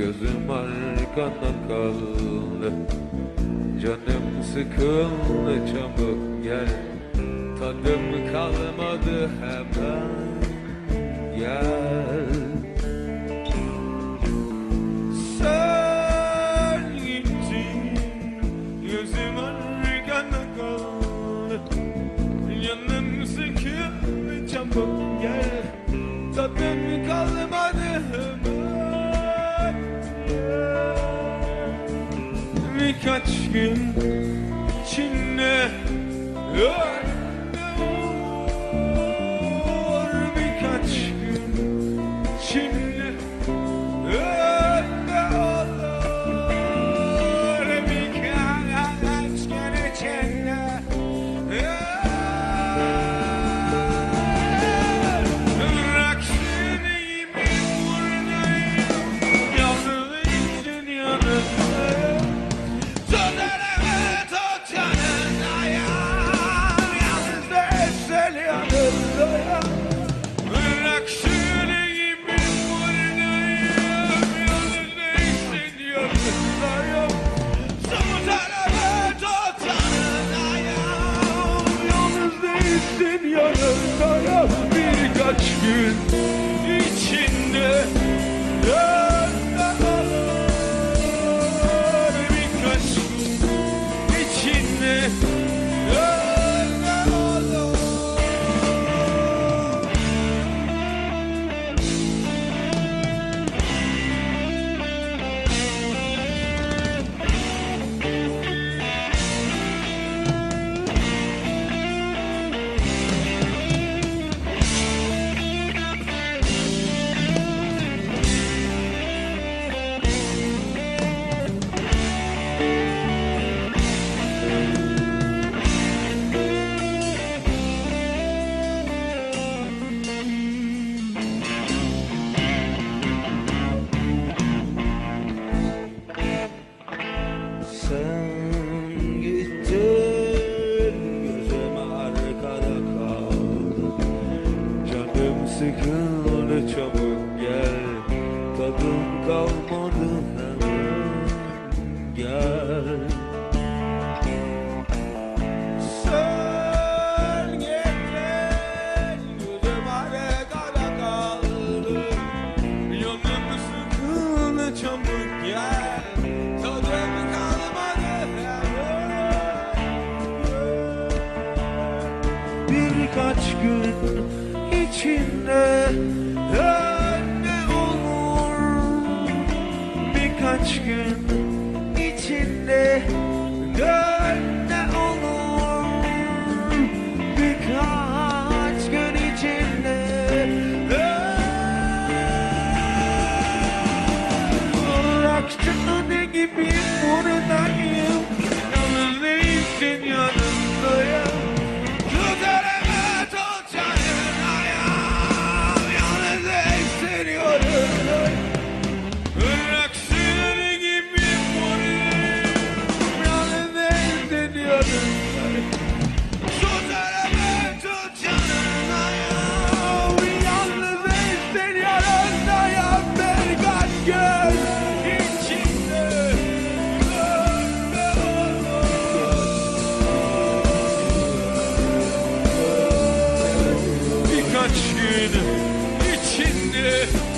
Gözüm arkanda kaldı. Canım sıkıldı çabuk gel. Tadım kalmadı hemen Gel. Sen gittin Gözüm arkanda kaldı. Canım sıkıldı çabuk gel. Tadım kalmadı birkaç gün içinde öyle truth. Sen gittin gözüm arkada kaldı. Canım sıkıldı çabuk gel. Tadım kalmadı birkaç gün içinde. Hey! Yeah.